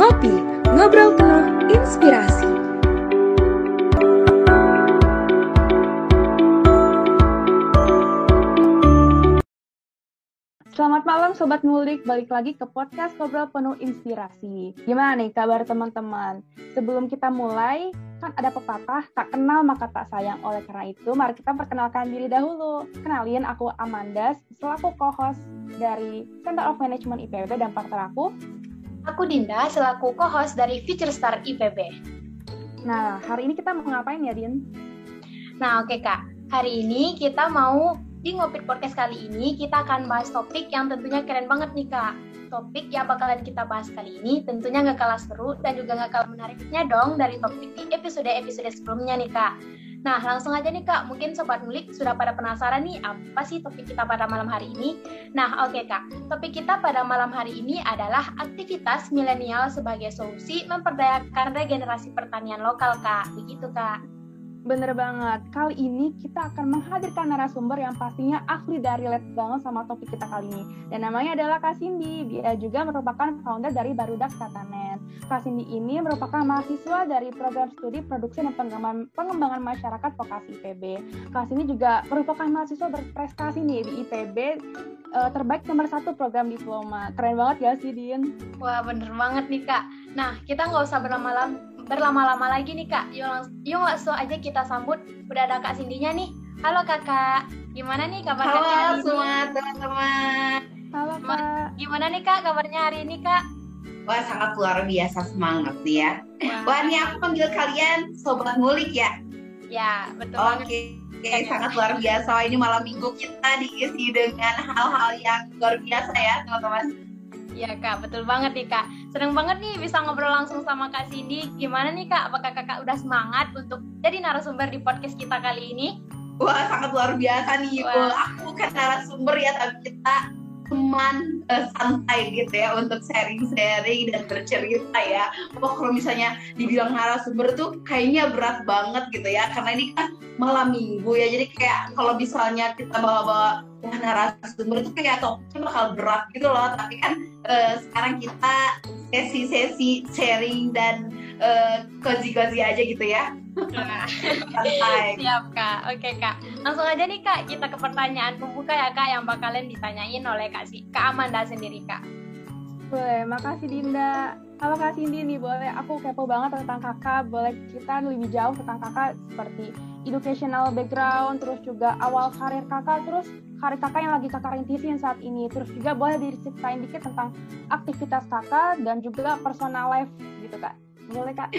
Ngopi, ngobrol penuh inspirasi. Selamat malam Sobat Ngulik, balik lagi ke podcast Ngobrol Penuh Inspirasi. Gimana nih kabar teman-teman? Sebelum kita mulai, kan ada pepatah, tak kenal maka tak sayang. Oleh karena itu, mari kita perkenalkan diri dahulu. Kenalin, aku Amanda, selaku co-host dari Center of Management IPB dan partner aku, Aku Dinda, selaku co-host dari Future Star IPB. Nah, hari ini kita mau ngapain ya, Din? Nah, oke Kak. Hari ini kita mau di Ngopit Podcast kali ini kita akan bahas topik yang tentunya keren banget nih Kak. Topik yang bakalan kita bahas kali ini tentunya nggak kalah seru dan juga nggak kalah menariknya dong dari topik di episode-episode sebelumnya nih Kak. Nah, langsung aja nih Kak, mungkin Sobat Ngulik sudah pada penasaran nih apa sih topik kita pada malam hari ini? Nah, oke okay, Kak, topik kita pada malam hari ini adalah aktivitas milenial sebagai solusi memperdayakan regenerasi pertanian lokal Kak. Begitu Kak. Bener banget. Kali ini kita akan menghadirkan narasumber yang pastinya ahli dari relate banget sama topik kita kali ini. Dan namanya adalah Kak Cindy. Dia juga merupakan founder dari Barudak Tatanen. Kak Cindy ini merupakan mahasiswa dari program studi produksi dan pengembangan, pengembangan masyarakat vokasi IPB. Kak Cindy juga merupakan mahasiswa berprestasi nih di IPB uh, terbaik nomor satu program diploma. Keren banget ya sih, Din? Wah, bener banget nih, Kak. Nah, kita nggak usah berlama-lama berlama-lama lagi nih kak. Yuk, lang yuk langsung aja kita sambut. Udah ada kak Sindinya nih. Halo kakak, gimana nih kabarnya Halo hari semua teman-teman. Halo kak. Gimana nih kak kabarnya hari ini kak? Wah sangat luar biasa semangat nih ya. Wah, Wah ini aku panggil kalian sobat ngulik ya. Ya betul Oke. Okay. Oke, sangat luar biasa. Ini malam minggu kita diisi dengan hal-hal yang luar biasa ya, teman-teman. Iya kak, betul banget nih kak. Seneng banget nih bisa ngobrol langsung sama kak Cindy. Gimana nih kak? Apakah kakak udah semangat untuk jadi narasumber di podcast kita kali ini? Wah sangat luar biasa nih. Wah. Aku bukan narasumber ya, tapi kita teman uh, santai gitu ya untuk sharing-sharing dan bercerita ya. Oh, kalau misalnya dibilang narasumber tuh kayaknya berat banget gitu ya, karena ini kan malam minggu ya. Jadi kayak kalau misalnya kita bawa-bawa wah narasumber tuh kayak topiknya bakal berat gitu loh. Tapi kan uh, sekarang kita sesi-sesi sharing dan uh, cozy-cozy aja gitu ya. Siap kak, oke kak. Langsung aja nih kak, kita ke pertanyaan pembuka ya kak yang bakalan ditanyain oleh kak si kak Amanda sendiri kak. Boleh, makasih Dinda. Halo Kak Cindy nih, boleh aku kepo banget tentang kakak, boleh kita lebih jauh tentang kakak seperti educational background, terus juga awal karir kakak, terus karir kakak yang lagi kakak rintisin saat ini, terus juga boleh diceritain dikit tentang aktivitas kakak dan juga personal life gitu kak. Boleh kak?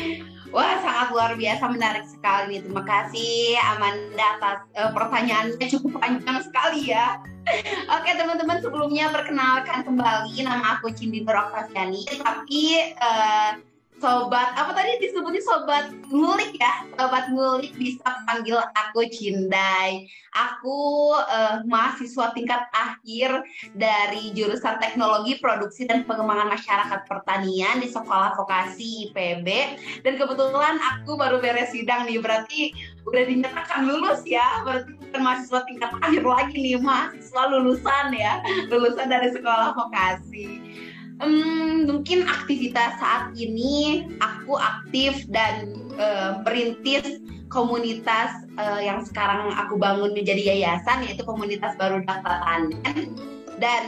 Wah sangat luar biasa menarik sekali. Terima kasih Amanda atas uh, pertanyaannya cukup panjang sekali ya. Oke teman-teman sebelumnya perkenalkan kembali nama aku Cindy Beroktaviani. Tapi uh, sobat apa tadi disebutnya sobat ngulik ya? Sobat ngulik bisa panggil aku Cindai. Aku uh, mahasiswa tingkat akhir dari jurusan teknologi produksi dan pengembangan masyarakat pertanian di sekolah vokasi IPB dan kebetulan aku baru beres sidang nih berarti udah dinyatakan lulus ya. Berarti bukan mahasiswa tingkat akhir lagi nih mahasiswa lulusan ya. Lulusan dari sekolah vokasi um, mungkin aktivitas saat ini aku aktif dan uh, komunitas uh, yang sekarang aku bangun menjadi yayasan yaitu komunitas baru Tatanan dan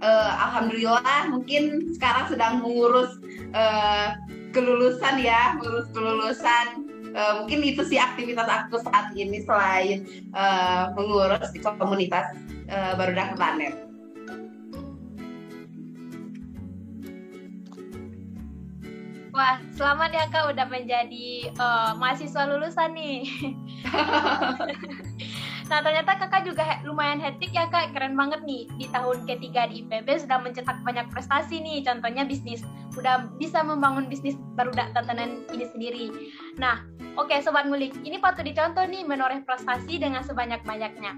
uh, alhamdulillah mungkin sekarang sedang mengurus uh, kelulusan ya mengurus kelulusan. Uh, mungkin itu sih aktivitas aku saat ini selain uh, mengurus di komunitas uh, baru Tatanan Wah, selamat ya Kak udah menjadi uh, mahasiswa lulusan nih. nah, ternyata Kakak juga lumayan hektik ya Kak, keren banget nih. Di tahun ketiga di IPB sudah mencetak banyak prestasi nih, contohnya bisnis. Udah bisa membangun bisnis baru tatanan ini sendiri. Nah, oke okay, Sobat Ngulik, ini patut dicontoh nih menoreh prestasi dengan sebanyak-banyaknya.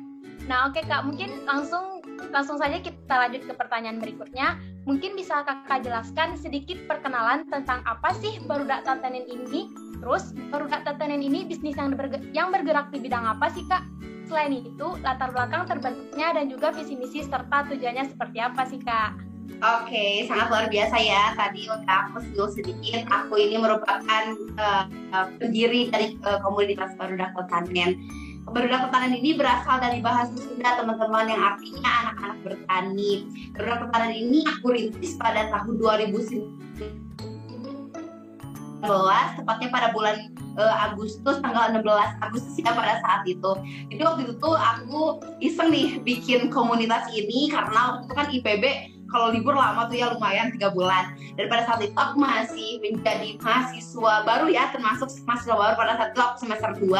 Nah, oke okay, Kak, mungkin langsung langsung saja kita lanjut ke pertanyaan berikutnya. Mungkin bisa kakak jelaskan sedikit perkenalan tentang apa sih Barudak Tatanen ini? Terus Barudak Tatanen ini bisnis yang, bergerak, yang bergerak di bidang apa sih kak? Selain itu, latar belakang terbentuknya dan juga visi misi serta tujuannya seperti apa sih kak? Oke, okay, sangat luar biasa ya. Tadi udah aku sedikit. Aku ini merupakan uh, pendiri dari uh, komunitas Barudak Pertanian. Barudak Pertanian ini berasal dari bahasa Sunda, teman-teman, yang artinya anak-anak bertani. Barudak Pertanian ini aku rintis pada tahun 2019, tepatnya pada bulan uh, Agustus tanggal 16 Agustus ya pada saat itu. Jadi waktu itu tuh aku iseng nih bikin komunitas ini karena waktu itu kan IPB kalau libur lama tuh ya lumayan tiga bulan dan pada saat itu aku masih menjadi mahasiswa baru ya termasuk mahasiswa baru pada saat itu aku semester 2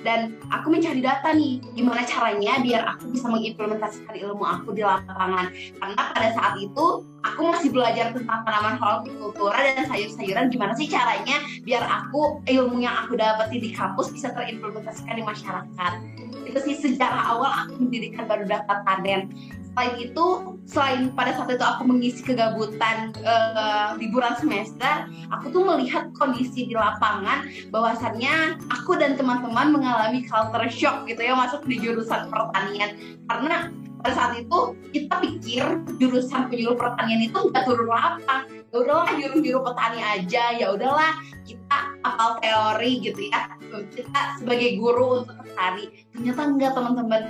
dan aku mencari data nih gimana caranya biar aku bisa mengimplementasikan ilmu aku di lapangan. Karena pada saat itu aku masih belajar tentang tanaman hortikultura dan sayur-sayuran. Gimana sih caranya biar aku ilmu yang aku dapati di kampus bisa terimplementasikan di masyarakat itu sih sejarah awal aku mendirikan baru data taden selain itu selain pada saat itu aku mengisi kegabutan uh, liburan semester aku tuh melihat kondisi di lapangan bahwasannya aku dan teman-teman mengalami culture shock gitu ya masuk di jurusan pertanian. Karena pada saat itu kita pikir jurusan penyuluh pertanian itu nggak turun lapang. Ya udahlah juru-juru petani aja ya udahlah kita apal teori gitu ya. Kita sebagai guru untuk petani ternyata enggak teman-teman.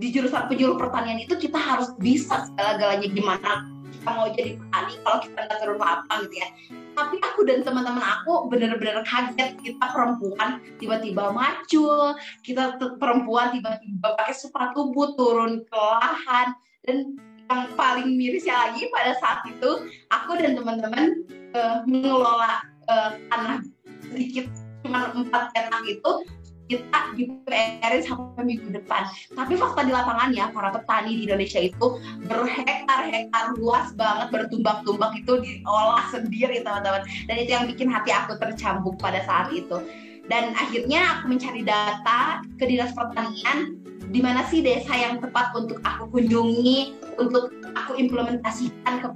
Di jurusan penyuluh pertanian itu kita harus bisa segala-galanya gimana kita mau jadi petani kalau kita nggak turun lapang gitu ya. Tapi aku dan teman-teman aku benar-benar kaget. Kita perempuan tiba-tiba macul kita perempuan tiba-tiba pakai sepatu boot turun ke lahan. Dan yang paling mirisnya lagi pada saat itu aku dan teman-teman uh, mengelola uh, tanah sedikit cuma empat petak itu kita di PR sampai minggu depan. Tapi fakta di lapangannya para petani di Indonesia itu berhektar-hektar luas banget bertumbak-tumbak itu diolah sendiri teman-teman. Dan itu yang bikin hati aku tercambuk pada saat itu. Dan akhirnya aku mencari data ke dinas pertanian di mana sih desa yang tepat untuk aku kunjungi, untuk aku implementasikan ke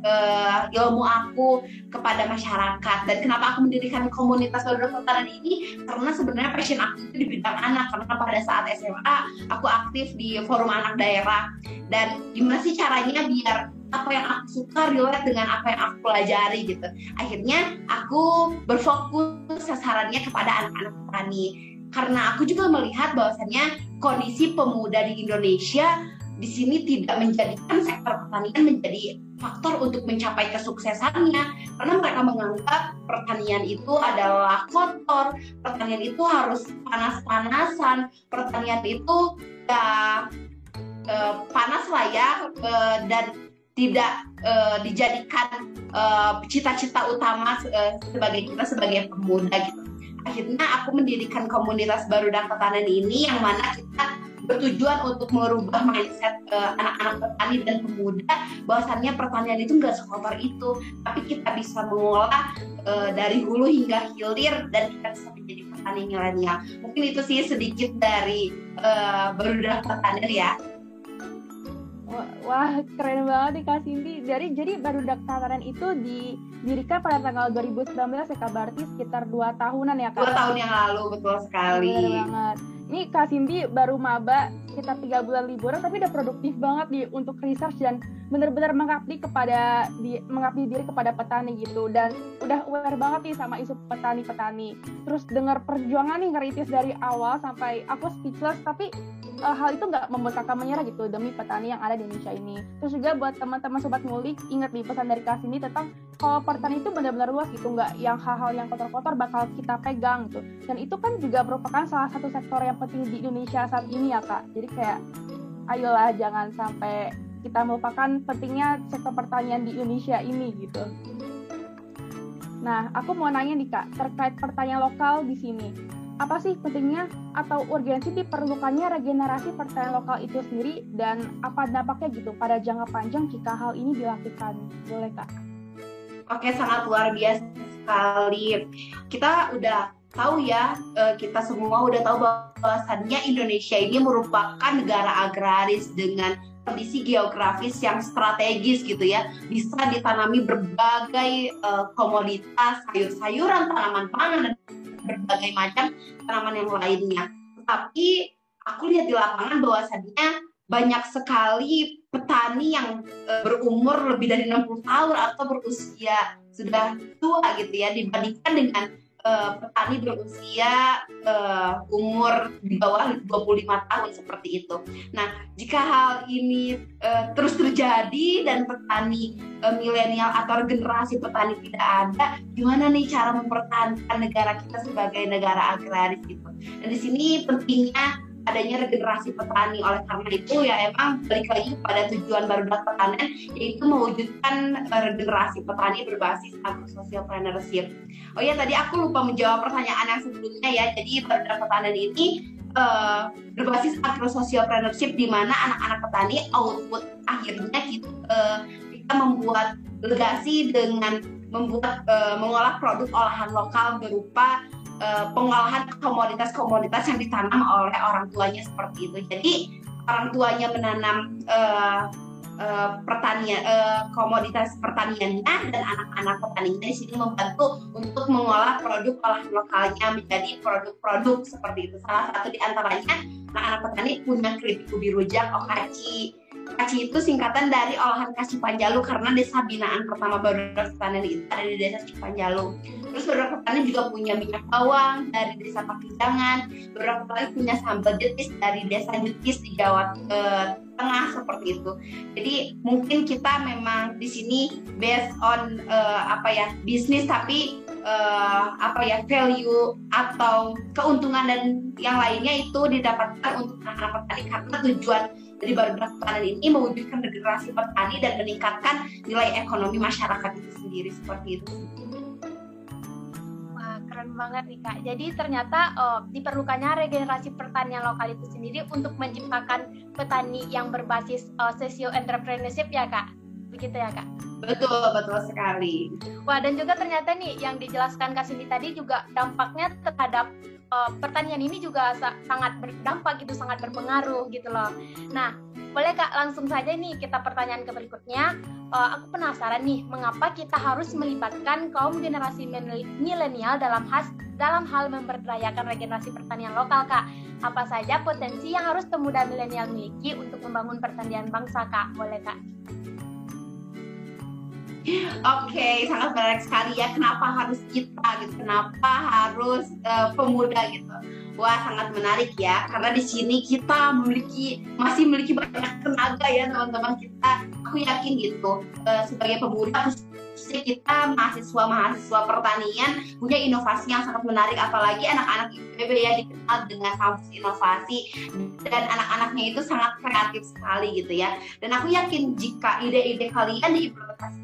ilmu aku kepada masyarakat. Dan kenapa aku mendirikan komunitas baru pertanian ini? Karena sebenarnya passion aku itu di bidang anak. Karena pada saat SMA aku aktif di forum anak daerah. Dan gimana sih caranya biar apa yang aku suka relate dengan apa yang aku pelajari gitu. Akhirnya aku berfokus sasarannya kepada anak-anak petani karena aku juga melihat bahwasannya kondisi pemuda di Indonesia di sini tidak menjadikan sektor pertanian menjadi faktor untuk mencapai kesuksesannya. Karena mereka menganggap pertanian itu adalah kotor, pertanian itu harus panas-panasan, pertanian itu ya eh, panas lah ya eh, dan tidak eh, dijadikan cita-cita utama sebagai kita sebagai pemuda gitu. Akhirnya aku mendirikan komunitas baru dan Pertanian ini yang mana kita bertujuan untuk merubah mindset uh, anak-anak petani dan pemuda bahwasannya pertanian itu nggak sekotor itu tapi kita bisa mengolah uh, dari hulu hingga hilir dan kita bisa menjadi petani milenial mungkin itu sih sedikit dari uh, baru dan pertanian ya Wah, keren banget nih Kak Cindy. Jadi jadi baru Tataran itu didirikan pada tanggal 2019 ya Kak, berarti sekitar 2 tahunan ya Kak? 2 tahun yang lalu, betul sekali. Bener banget. Ini Kak Cindy baru maba kita tiga bulan liburan tapi udah produktif banget nih untuk research dan benar-benar mengabdi kepada di, mengabdi diri kepada petani gitu dan udah aware banget nih sama isu petani-petani. Terus dengar perjuangan nih ngeritis dari awal sampai aku speechless tapi uh, hal itu nggak membuat kakak menyerah gitu demi petani yang ada di Indonesia ini. Terus juga buat teman-teman sobat ngulik, ingat nih pesan dari kasih ini tentang kalau pertanian itu benar-benar luas gitu, nggak yang hal-hal yang kotor-kotor bakal kita pegang gitu. Dan itu kan juga merupakan salah satu sektor yang penting di Indonesia saat ini ya kak. Jadi kayak ayolah jangan sampai kita melupakan pentingnya sektor pertanian di Indonesia ini gitu. Nah, aku mau nanya nih Kak, terkait pertanian lokal di sini apa sih pentingnya atau urgensi diperlukannya regenerasi pertanian lokal itu sendiri dan apa dampaknya gitu pada jangka panjang jika hal ini dilakukan boleh kak? Oke sangat luar biasa sekali kita udah tahu ya eh, kita semua udah tahu bahwasannya Indonesia ini merupakan negara agraris dengan kondisi geografis yang strategis gitu ya bisa ditanami berbagai uh, komoditas sayur-sayuran tanaman pangan dan berbagai macam tanaman yang lainnya. Tapi aku lihat di lapangan bahwasannya banyak sekali petani yang uh, berumur lebih dari 60 tahun atau berusia sudah tua gitu ya dibandingkan dengan uh, petani berusia uh, umur di bawah 25 tahun seperti itu. Nah, jika hal ini uh, terus terjadi dan petani uh, milenial atau generasi petani tidak ada, gimana nih cara mempertahankan negara kita sebagai negara agraris gitu. Dan di sini pentingnya adanya regenerasi petani oleh karena itu ya emang balik lagi pada tujuan baru pertanian yaitu mewujudkan eh, regenerasi petani berbasis agrosocialpreneurship. Oh ya tadi aku lupa menjawab pertanyaan yang sebelumnya ya. Jadi baru pertanian ini uh, berbasis agrosocialpreneurship di mana anak-anak petani output akhirnya kita, uh, kita membuat legasi dengan membuat uh, mengolah produk olahan lokal berupa uh, pengolahan komoditas-komoditas yang ditanam oleh orang tuanya seperti itu. Jadi orang tuanya menanam uh, uh, pertanian uh, komoditas pertaniannya dan anak-anak petaninya di sini membantu untuk mengolah produk olahan lokalnya menjadi produk-produk seperti itu. Salah satu di antaranya anak-anak petani punya keripik ubi rujak, okaci, Kaci itu singkatan dari olahan kasih Panjalu karena desa binaan pertama baru Petani itu ada di desa Cipanjalu. Terus beberapa petani juga punya minyak bawang dari desa Pakijangan, beberapa petani punya sambal jetis dari desa Jetis di Jawa eh, Tengah seperti itu. Jadi mungkin kita memang di sini based on uh, apa ya bisnis tapi uh, apa ya value atau keuntungan dan yang lainnya itu didapatkan untuk anak-anak petani karena tujuan dari baru pertanian ini mewujudkan regenerasi petani dan meningkatkan nilai ekonomi masyarakat itu sendiri seperti itu. Keren banget nih kak. Jadi ternyata oh, diperlukannya regenerasi pertanian lokal itu sendiri untuk menciptakan petani yang berbasis uh, socio entrepreneurship ya kak. Begitu ya kak? Betul, betul sekali. Wah, dan juga ternyata nih yang dijelaskan Kak Cindy tadi juga dampaknya terhadap uh, pertanian ini juga sa sangat berdampak gitu, sangat berpengaruh gitu loh. Nah, boleh Kak langsung saja nih kita pertanyaan ke berikutnya. Uh, aku penasaran nih, mengapa kita harus melibatkan kaum generasi milenial dalam has dalam hal memberdayakan regenerasi pertanian lokal, Kak? Apa saja potensi yang harus pemuda milenial miliki untuk membangun pertanian bangsa, Kak? Boleh, Kak? Oke, okay, sangat menarik sekali ya. Kenapa harus kita gitu? Kenapa harus uh, pemuda gitu? Wah, sangat menarik ya. Karena di sini kita memiliki masih memiliki banyak tenaga ya teman-teman kita. Aku yakin gitu. Uh, sebagai pemuda kita mahasiswa-mahasiswa pertanian punya inovasi yang sangat menarik apalagi anak-anak IPB ya dikenal dengan kampus inovasi dan anak-anaknya itu sangat kreatif sekali gitu ya dan aku yakin jika ide-ide kalian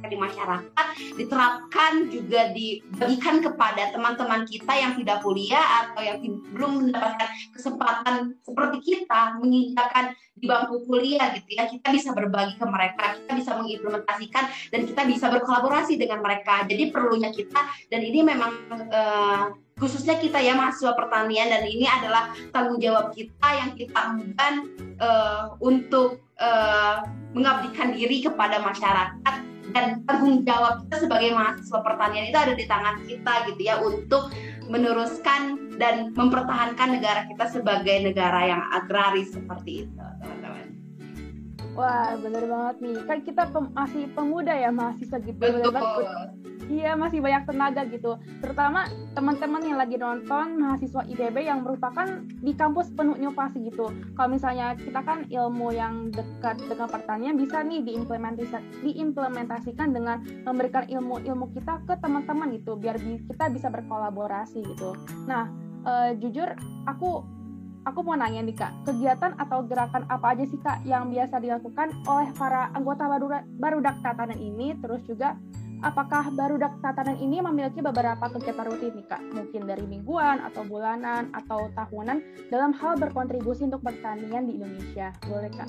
di masyarakat diterapkan juga dibagikan kepada teman-teman kita yang tidak kuliah atau yang belum mendapatkan kesempatan seperti kita menginjakan di bangku kuliah gitu ya. Kita bisa berbagi ke mereka kita bisa mengimplementasikan dan kita bisa berkolaborasi dengan mereka. Jadi perlunya kita dan ini memang uh, khususnya kita ya mahasiswa pertanian dan ini adalah tanggung jawab kita yang kita emban uh, untuk uh, mengabdikan diri kepada masyarakat dan tanggung jawab kita sebagai mahasiswa pertanian itu ada di tangan kita gitu ya untuk meneruskan dan mempertahankan negara kita sebagai negara yang agraris seperti itu teman-teman. Wah bener banget nih kan kita pem masih pemuda ya mahasiswa gitu. Betul. Iya masih banyak tenaga gitu. Terutama teman-teman yang lagi nonton mahasiswa ITB yang merupakan di kampus penuh inovasi gitu. Kalau misalnya kita kan ilmu yang dekat dengan pertanian bisa nih diimplementasikan, diimplementasikan dengan memberikan ilmu-ilmu kita ke teman-teman gitu biar kita bisa berkolaborasi gitu. Nah uh, jujur aku aku mau nanya nih kak, kegiatan atau gerakan apa aja sih kak yang biasa dilakukan oleh para anggota baru barudak tatanan ini, terus juga apakah barudak tatanan ini memiliki beberapa kegiatan rutin nih kak, mungkin dari mingguan atau bulanan atau tahunan dalam hal berkontribusi untuk pertanian di Indonesia, boleh kak?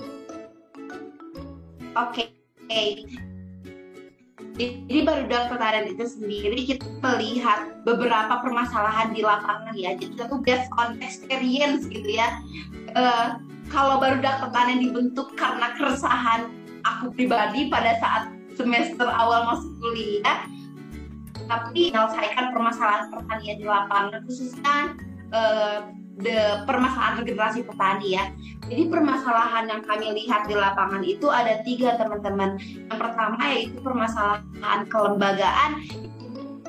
Oke, okay. Jadi barudak tatanan itu sendiri kita melihat beberapa permasalahan di lapangan ya. Jadi itu based on experience gitu ya. Uh, kalau barudak tatanan dibentuk karena keresahan aku pribadi pada saat semester awal masuk kuliah tapi menyelesaikan permasalahan pertanian di lapangan khususnya uh, the permasalahan regenerasi petani ya. Jadi permasalahan yang kami lihat di lapangan itu ada tiga teman-teman. Yang pertama yaitu permasalahan kelembagaan,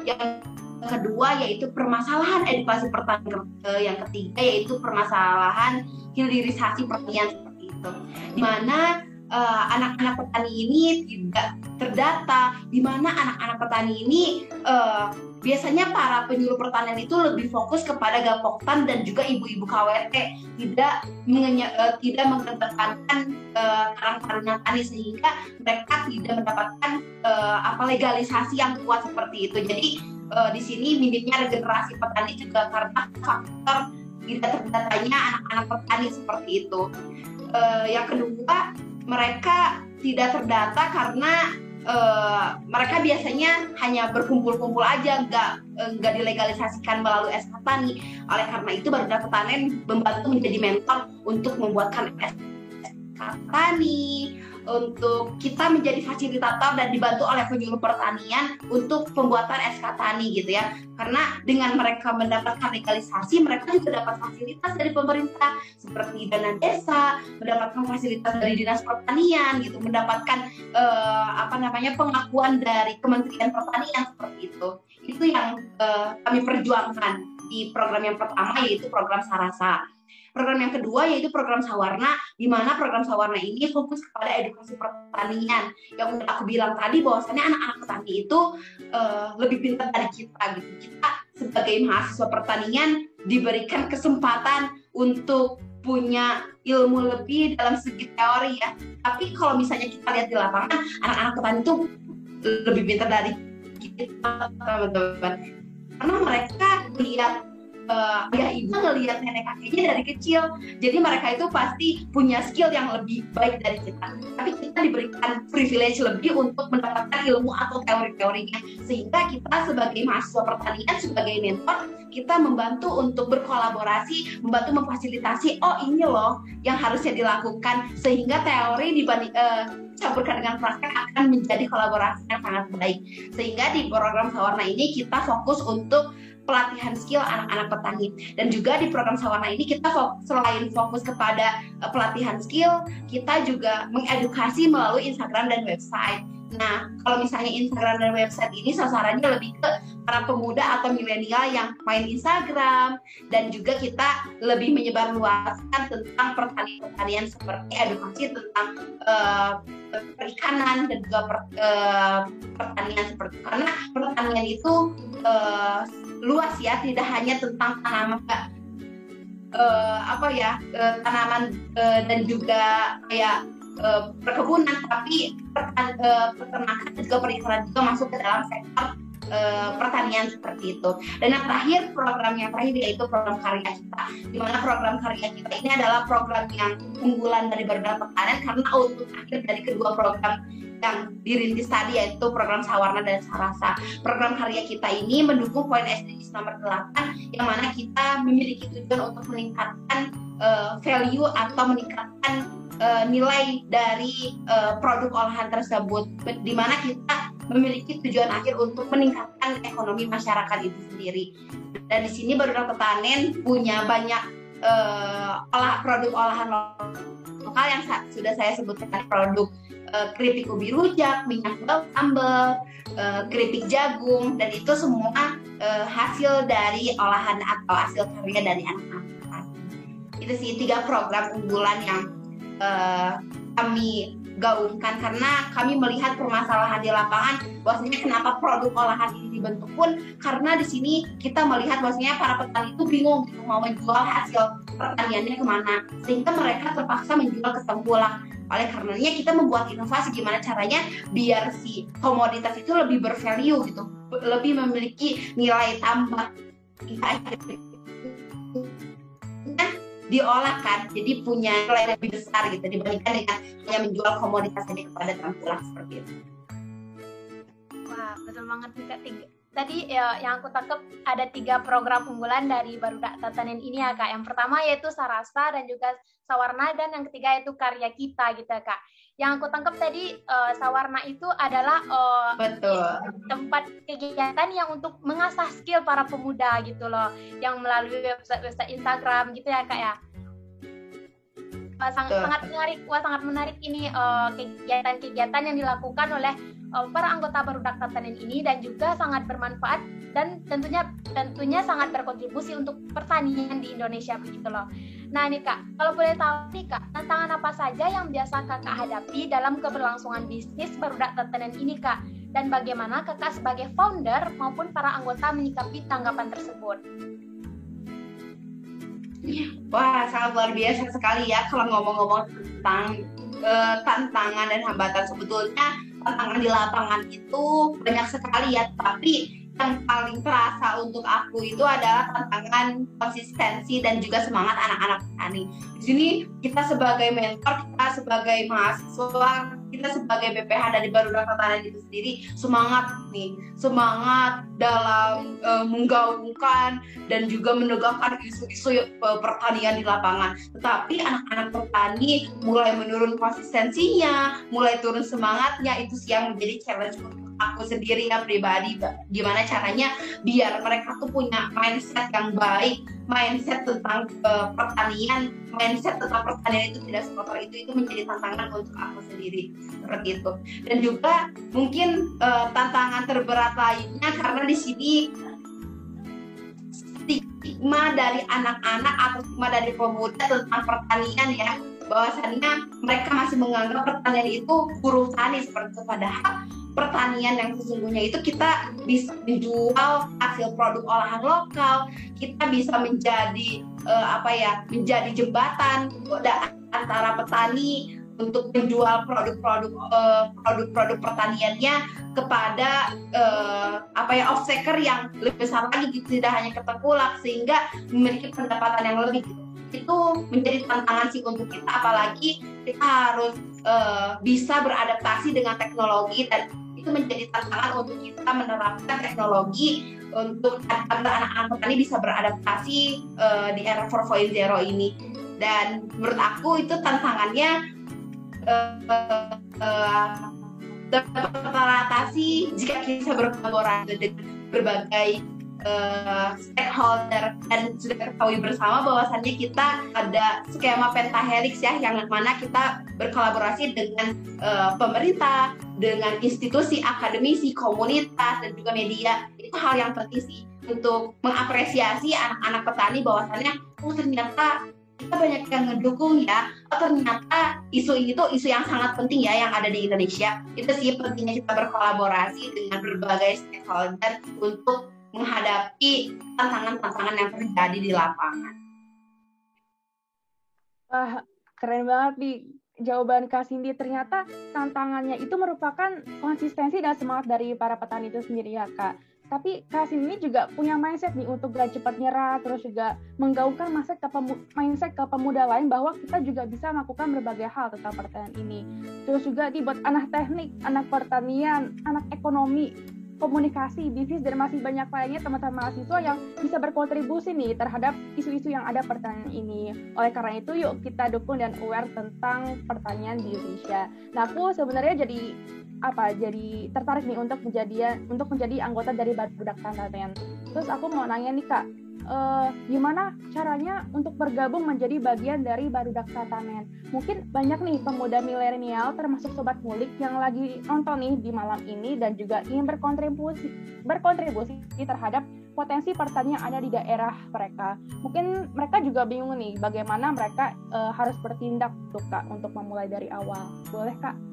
yang kedua yaitu permasalahan edukasi pertanian, yang ketiga yaitu permasalahan hilirisasi pertanian seperti itu. Di mana uh, anak-anak petani ini tidak terdata, di mana anak-anak petani ini uh, biasanya para penyuluh pertanian itu lebih fokus kepada gapoktan dan juga ibu-ibu KWT tidak mengenya, uh, tidak mengedepankan uh, karang tani sehingga mereka tidak mendapatkan uh, apa legalisasi yang kuat seperti itu. Jadi uh, di sini minimnya regenerasi petani juga karena faktor tidak terdatanya anak-anak petani seperti itu. Uh, yang kedua mereka tidak terdata karena uh, mereka biasanya hanya berkumpul-kumpul aja, nggak uh, nggak dilegalisasikan melalui SK Tani. Oleh karena itu, baru dapat panen membantu menjadi mentor untuk membuatkan SK Tani, untuk kita menjadi fasilitator dan dibantu oleh penyuluh pertanian untuk pembuatan SK Tani gitu ya. Karena dengan mereka mendapatkan legalisasi, mereka juga dapat fasilitas dari pemerintah seperti dana desa, mendapatkan fasilitas dari dinas pertanian gitu, mendapatkan uh, apa namanya pengakuan dari Kementerian Pertanian seperti itu. Itu yang uh, kami perjuangkan di program yang pertama yaitu program Sarasa. Program yang kedua yaitu program Sawarna, di mana program Sawarna ini fokus kepada edukasi pertanian. Yang udah aku bilang tadi bahwasannya anak-anak petani itu uh, lebih pintar dari kita gitu. Kita sebagai mahasiswa pertanian diberikan kesempatan untuk punya ilmu lebih dalam segi teori ya. Tapi kalau misalnya kita lihat di lapangan, anak-anak petani itu lebih pintar dari kita teman-teman. Karena mereka lihat uh, ayah ibu ngelihat nenek kakeknya dari kecil. Jadi mereka itu pasti punya skill yang lebih baik dari kita. Tapi kita diberikan privilege lebih untuk mendapatkan ilmu atau teori-teorinya. Sehingga kita sebagai mahasiswa pertanian sebagai mentor kita membantu untuk berkolaborasi membantu memfasilitasi oh ini loh yang harusnya dilakukan. Sehingga teori dibanding uh, campurkan dengan praktek akan menjadi kolaborasi yang sangat baik. Sehingga di program Sawarna ini kita fokus untuk pelatihan skill anak-anak petani. Dan juga di program Sawarna ini kita selain fokus kepada uh, pelatihan skill kita juga mengedukasi melalui Instagram dan website. Nah, kalau misalnya Instagram dan website ini sasarannya lebih ke para pemuda atau milenial yang main Instagram. Dan juga kita lebih menyebar luaskan tentang pertanian-pertanian seperti edukasi tentang uh, perikanan dan juga per, uh, pertanian seperti karena pertanian itu uh, luas ya, tidak hanya tentang tanaman uh, apa ya uh, tanaman uh, dan juga kayak uh, perkebunan tapi peternakan juga perikanan juga masuk ke dalam sektor uh, pertanian seperti itu. Dan yang terakhir program yang terakhir yaitu program karya kita. Di mana program karya kita ini adalah program yang unggulan dari Badan Pertanian karena untuk akhir dari kedua program yang dirintis tadi yaitu program Sawarna dan Sarasa. Program karya kita ini mendukung poin SDGs nomor 8 yang mana kita memiliki tujuan untuk meningkatkan uh, value atau meningkatkan uh, nilai dari uh, produk olahan tersebut di mana kita memiliki tujuan akhir untuk meningkatkan ekonomi masyarakat itu sendiri. Dan di sini baru Panen punya banyak uh, olah produk olahan lokal yang sudah saya sebutkan produk uh, keripik ubi rujak, minyak bawang sambal, uh, keripik jagung dan itu semua uh, hasil dari olahan atau hasil karya dari anak-anak. Itu sih tiga program unggulan yang kami gaungkan karena kami melihat permasalahan di lapangan bahwasanya kenapa produk olahan ini dibentuk pun karena di sini kita melihat bahwasanya para petani itu bingung gitu mau menjual hasil pertaniannya ke mana sehingga mereka terpaksa menjual ke tengkulak oleh karenanya kita membuat inovasi gimana caranya biar si komoditas itu lebih bervalue gitu. Lebih memiliki nilai tambah. Diolah kan jadi punya nilai lebih besar gitu dibandingkan dengan hanya menjual komoditas ini kepada tengkulak seperti itu. Wah betul banget nih kak tadi ya, yang aku tangkap ada tiga program unggulan dari Barudak Tatanen ini ya kak yang pertama yaitu Sarasa dan juga Sawarna dan yang ketiga yaitu karya kita gitu ya kak yang aku tangkap tadi uh, Sawarna itu adalah uh, Betul. tempat kegiatan yang untuk mengasah skill para pemuda gitu loh, yang melalui website-website Instagram gitu ya kak ya. Uh, sangat sangat menarik, wah sangat menarik ini kegiatan-kegiatan uh, yang dilakukan oleh uh, para anggota Barudak Tatanen ini dan juga sangat bermanfaat dan tentunya tentunya sangat berkontribusi untuk pertanian di Indonesia begitu loh. Nah nih kak, kalau boleh tahu nih kak, tantangan apa saja yang biasa kakak hadapi dalam keberlangsungan bisnis barudak tetanen ini kak? Dan bagaimana kakak sebagai founder maupun para anggota menyikapi tanggapan tersebut? Wah, sangat luar biasa sekali ya kalau ngomong-ngomong tentang uh, tantangan dan hambatan sebetulnya tantangan di lapangan itu banyak sekali ya, tapi yang paling terasa untuk aku itu adalah tantangan konsistensi dan juga semangat anak-anak petani. Di sini kita sebagai mentor, kita sebagai mahasiswa, kita sebagai BPH dari Barudak Tatanan itu sendiri semangat nih, semangat dalam uh, menggaungkan dan juga menegakkan isu-isu uh, pertanian di lapangan. Tetapi anak-anak petani mulai menurun konsistensinya, mulai turun semangatnya itu yang menjadi challenge aku sendiri ya pribadi. Gimana caranya biar mereka tuh punya mindset yang baik mindset tentang uh, pertanian mindset tentang pertanian itu tidak sekotor itu itu menjadi tantangan untuk aku sendiri. Seperti itu. Dan juga mungkin uh, tantangan terberat lainnya karena di sini stigma dari anak-anak atau stigma dari pemuda tentang pertanian ya. Bahwasannya mereka masih menganggap pertanian itu buruh tani seperti itu. Padahal pertanian yang sesungguhnya itu kita bisa menjual hasil produk olahan lokal, kita bisa menjadi uh, apa ya, menjadi jembatan antara petani untuk menjual produk-produk uh, produk-produk pertaniannya kepada uh, apa ya offtaker yang lebih besar lagi gitu tidak hanya ke tengkulak sehingga memiliki pendapatan yang lebih gitu. itu menjadi tantangan sih untuk kita apalagi kita harus uh, bisa beradaptasi dengan teknologi dan itu menjadi tantangan untuk kita menerapkan teknologi untuk anak-anak petani bisa beradaptasi uh, di era 4.0 ini. Dan menurut aku itu tantangannya uh, uh, teratasi jika kita berkolaborasi dengan berbagai uh, stakeholder dan sudah ketahui bersama bahwasannya kita ada skema pentahelix ya yang mana kita berkolaborasi dengan uh, pemerintah, dengan institusi akademisi, komunitas dan juga media. Itu hal yang penting sih untuk mengapresiasi anak-anak petani bahwasannya oh ternyata kita banyak yang ngedukung ya. Oh ternyata isu ini tuh isu yang sangat penting ya yang ada di Indonesia. Itu sih pentingnya kita berkolaborasi dengan berbagai stakeholder untuk menghadapi tantangan-tantangan yang terjadi di lapangan. Wah, keren banget nih jawaban Kak Cindy. Ternyata tantangannya itu merupakan konsistensi dan semangat dari para petani itu sendiri ya Kak. Tapi Kak Cindy juga punya mindset nih untuk gak cepat nyerah, terus juga menggaungkan mindset ke, mindset ke pemuda lain bahwa kita juga bisa melakukan berbagai hal tentang pertanian ini. Terus juga dibuat anak teknik, anak pertanian, anak ekonomi, komunikasi, bisnis, dan masih banyak lainnya teman-teman mahasiswa yang bisa berkontribusi nih terhadap isu-isu yang ada pertanian ini. Oleh karena itu, yuk kita dukung dan aware tentang pertanian di Indonesia. Nah, aku sebenarnya jadi apa jadi tertarik nih untuk menjadi untuk menjadi anggota dari Badak Tantanen. Terus aku mau nanya nih kak, uh, gimana caranya untuk bergabung menjadi bagian dari Barudak Tatanen. Mungkin banyak nih pemuda milenial termasuk sobat mulik yang lagi nonton nih di malam ini dan juga ingin berkontribusi berkontribusi terhadap potensi pertanian yang ada di daerah mereka. Mungkin mereka juga bingung nih bagaimana mereka uh, harus bertindak tuh Kak untuk memulai dari awal. Boleh Kak?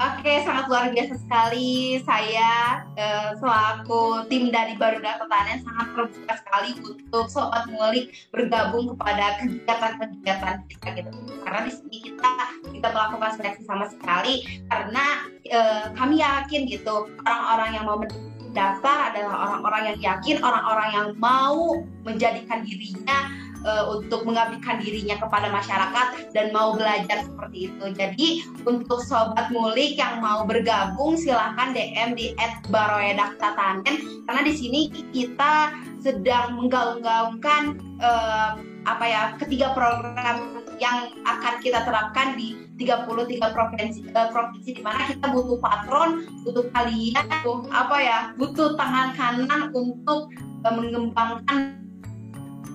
Oke, sangat luar biasa sekali. Saya eh, selaku tim dari Baruda Ketanen sangat terbuka sekali untuk sobat ngulik bergabung kepada kegiatan-kegiatan kita gitu. Karena di sini kita kita melakukan seleksi sama sekali karena eh, kami yakin gitu orang-orang yang mau mendaftar adalah orang-orang yang yakin, orang-orang yang mau menjadikan dirinya uh, untuk mengabdikan dirinya kepada masyarakat dan mau belajar seperti itu. Jadi untuk sobat mulik yang mau bergabung silahkan DM di @baroedakTatanen karena di sini kita sedang menggaung-gaungkan uh, apa ya ketiga program yang akan kita terapkan di 33 provinsi uh, provinsi di mana kita butuh patron, butuh kalian, butuh apa ya, butuh tangan kanan untuk uh, mengembangkan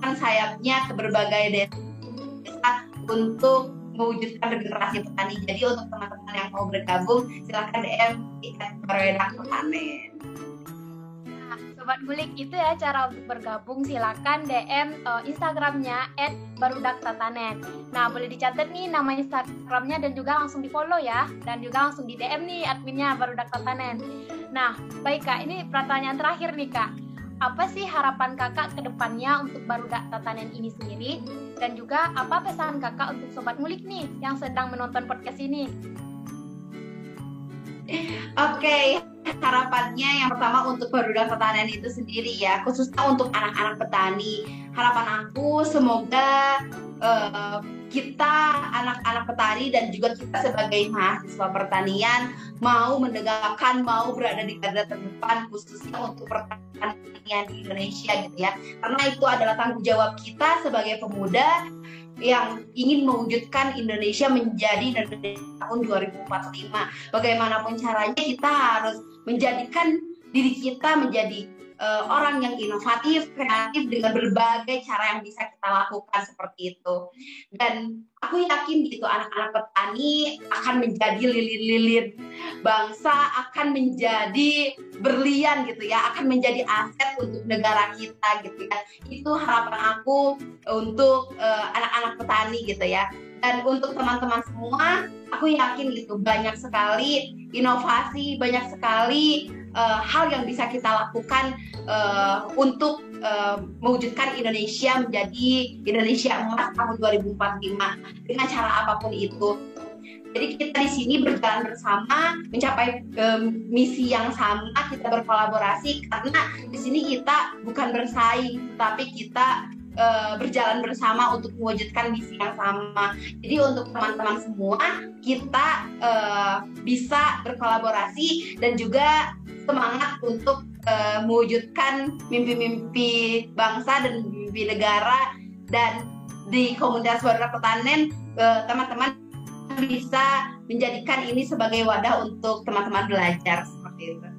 sayapnya ke berbagai desa untuk mewujudkan regenerasi petani. Jadi untuk teman-teman yang mau bergabung, silahkan DM Baroedak Panen. Nah, Sobat Gulik itu ya cara untuk bergabung silakan DM uh, Instagramnya @barudaktatanen. Nah boleh dicatat nih nama Instagramnya dan juga langsung di follow ya dan juga langsung di DM nih adminnya Barudak Tatanen. Nah baik kak ini pertanyaan terakhir nih kak apa sih harapan kakak ke depannya untuk Barudak Tatanen ini sendiri? Dan juga apa pesan kakak untuk Sobat Ngulik nih yang sedang menonton podcast ini? Oke, okay. harapannya yang pertama untuk Barudak Tatanen itu sendiri ya, khususnya untuk anak-anak petani. Harapan aku semoga uh, kita anak-anak petani dan juga kita sebagai mahasiswa pertanian mau menegakkan, mau berada di garda terdepan khususnya untuk pertanian di Indonesia gitu ya. Karena itu adalah tanggung jawab kita sebagai pemuda yang ingin mewujudkan Indonesia menjadi Indonesia tahun 2045. Bagaimanapun caranya kita harus menjadikan diri kita menjadi uh, orang yang inovatif, kreatif dengan berbagai cara yang bisa kita lakukan seperti itu. Dan aku yakin gitu anak-anak petani akan menjadi lilin-lilin bangsa, akan menjadi berlian gitu ya, akan menjadi aset untuk negara kita gitu ya. Itu harapan aku untuk uh, anak-anak petani gitu ya. Dan untuk teman-teman semua, aku yakin gitu banyak sekali inovasi, banyak sekali uh, hal yang bisa kita lakukan uh, untuk uh, mewujudkan Indonesia menjadi Indonesia emas tahun 2045 dengan cara apa pun itu. Jadi kita di sini berjalan bersama mencapai um, misi yang sama, kita berkolaborasi karena di sini kita bukan bersaing, tapi kita uh, berjalan bersama untuk mewujudkan misi yang sama. Jadi untuk teman-teman semua kita uh, bisa berkolaborasi dan juga semangat untuk uh, mewujudkan mimpi-mimpi bangsa dan mimpi negara dan di komunitas warga pertanian uh, teman-teman bisa menjadikan ini sebagai wadah untuk teman-teman belajar seperti itu.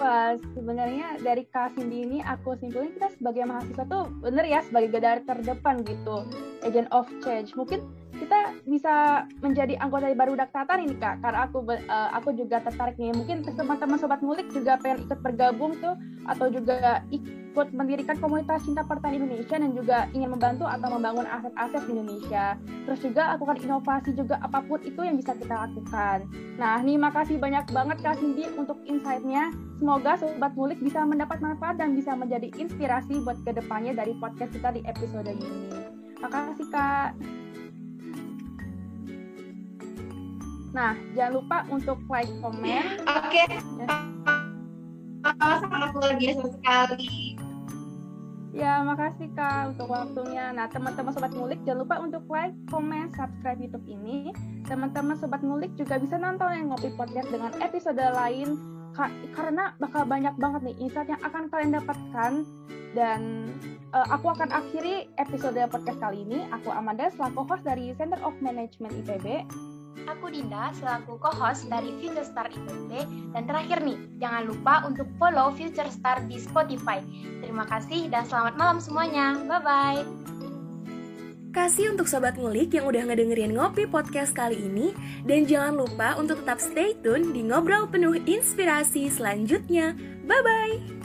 Wah, sebenarnya dari Kak Cindy ini aku simpulin kita sebagai mahasiswa tuh bener ya sebagai garda terdepan gitu, agent of change. Mungkin kita bisa menjadi anggota dari baru Tatan ini kak. Karena aku uh, aku juga tertarik nih mungkin teman-teman sobat mulik juga pengen ikut bergabung tuh atau juga ikut mendirikan komunitas cinta pertanian Indonesia dan juga ingin membantu atau membangun aset-aset di Indonesia. Terus juga lakukan inovasi juga apa pun itu yang bisa kita lakukan. Nah nih makasih banyak banget kak Cindy untuk insight-nya. Semoga sobat mulik bisa mendapat manfaat dan bisa menjadi inspirasi buat ke depannya dari podcast kita di episode ini. Makasih kak Nah, jangan lupa untuk like, komen. Oke. Okay. Ya. sangat luar biasa sekali. Ya, makasih Kak untuk waktunya. Nah, teman-teman Sobat Ngulik, jangan lupa untuk like, komen, subscribe YouTube ini. Teman-teman Sobat Ngulik juga bisa nonton yang Ngopi Podcast dengan episode lain, karena bakal banyak banget nih insight yang akan kalian dapatkan. Dan uh, aku akan akhiri episode podcast kali ini. Aku Amanda, selaku host dari Center of Management IPB. Aku Dinda selaku co-host dari Future Star IPB dan terakhir nih, jangan lupa untuk follow Future Star di Spotify. Terima kasih dan selamat malam semuanya. Bye bye. Kasih untuk sobat ngulik yang udah ngedengerin ngopi podcast kali ini dan jangan lupa untuk tetap stay tune di ngobrol penuh inspirasi selanjutnya. Bye bye.